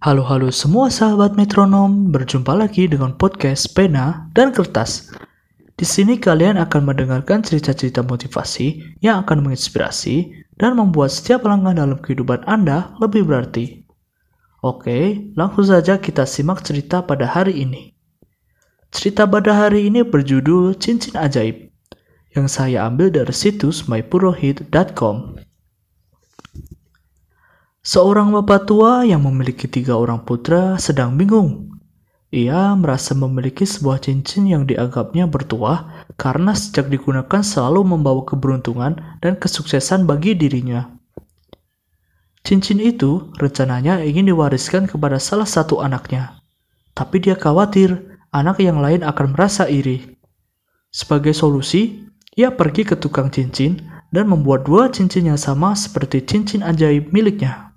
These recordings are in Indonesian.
Halo-halo semua sahabat metronom, berjumpa lagi dengan podcast Pena dan Kertas. Di sini kalian akan mendengarkan cerita-cerita motivasi yang akan menginspirasi dan membuat setiap langkah dalam kehidupan Anda lebih berarti. Oke, langsung saja kita simak cerita pada hari ini. Cerita pada hari ini berjudul Cincin Ajaib, yang saya ambil dari situs mypurohit.com. Seorang bapak tua yang memiliki tiga orang putra sedang bingung. Ia merasa memiliki sebuah cincin yang dianggapnya bertuah karena sejak digunakan selalu membawa keberuntungan dan kesuksesan bagi dirinya. Cincin itu rencananya ingin diwariskan kepada salah satu anaknya. Tapi dia khawatir anak yang lain akan merasa iri. Sebagai solusi, ia pergi ke tukang cincin dan membuat dua cincin yang sama seperti cincin ajaib miliknya.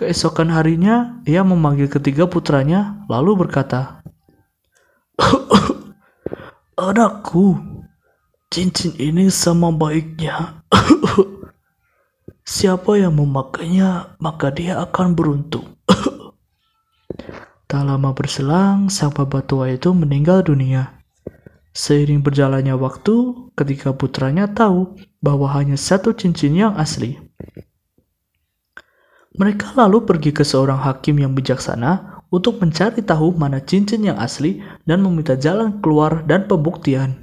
Keesokan harinya, ia memanggil ketiga putranya, lalu berkata, Anakku, cincin ini sama baiknya. Siapa yang memakainya, maka dia akan beruntung. tak lama berselang, sang bapak tua itu meninggal dunia. Seiring berjalannya waktu, ketika putranya tahu bahwa hanya satu cincin yang asli. Mereka lalu pergi ke seorang hakim yang bijaksana untuk mencari tahu mana cincin yang asli dan meminta jalan keluar dan pembuktian.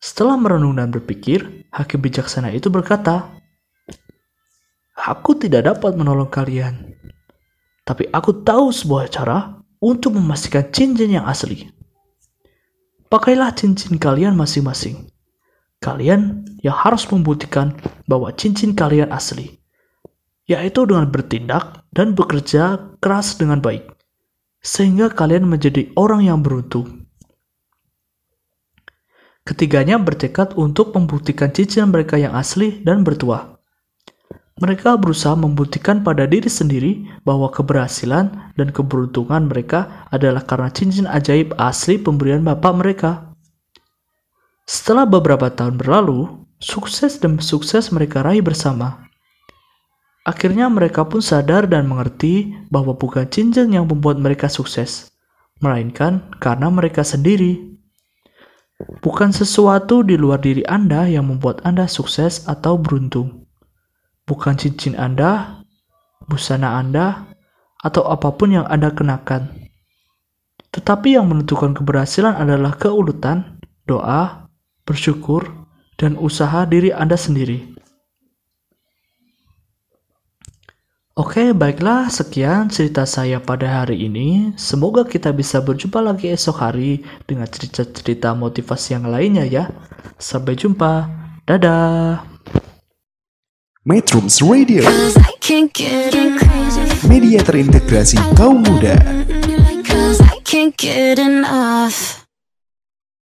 Setelah merenung dan berpikir, hakim bijaksana itu berkata, Aku tidak dapat menolong kalian, tapi aku tahu sebuah cara untuk memastikan cincin yang asli. Pakailah cincin kalian masing-masing. Kalian yang harus membuktikan bahwa cincin kalian asli yaitu dengan bertindak dan bekerja keras dengan baik, sehingga kalian menjadi orang yang beruntung. Ketiganya bertekad untuk membuktikan cincin mereka yang asli dan bertuah. Mereka berusaha membuktikan pada diri sendiri bahwa keberhasilan dan keberuntungan mereka adalah karena cincin ajaib asli pemberian bapak mereka. Setelah beberapa tahun berlalu, sukses dan sukses mereka raih bersama. Akhirnya mereka pun sadar dan mengerti bahwa bukan cincin yang membuat mereka sukses, melainkan karena mereka sendiri. Bukan sesuatu di luar diri Anda yang membuat Anda sukses atau beruntung. Bukan cincin Anda, busana Anda, atau apa pun yang Anda kenakan. Tetapi yang menentukan keberhasilan adalah keuletan, doa, bersyukur, dan usaha diri Anda sendiri. Oke, baiklah sekian cerita saya pada hari ini. Semoga kita bisa berjumpa lagi esok hari dengan cerita-cerita motivasi yang lainnya ya. Sampai jumpa. Dadah. Metrums Radio, Cause I can't get crazy. media terintegrasi kaum muda.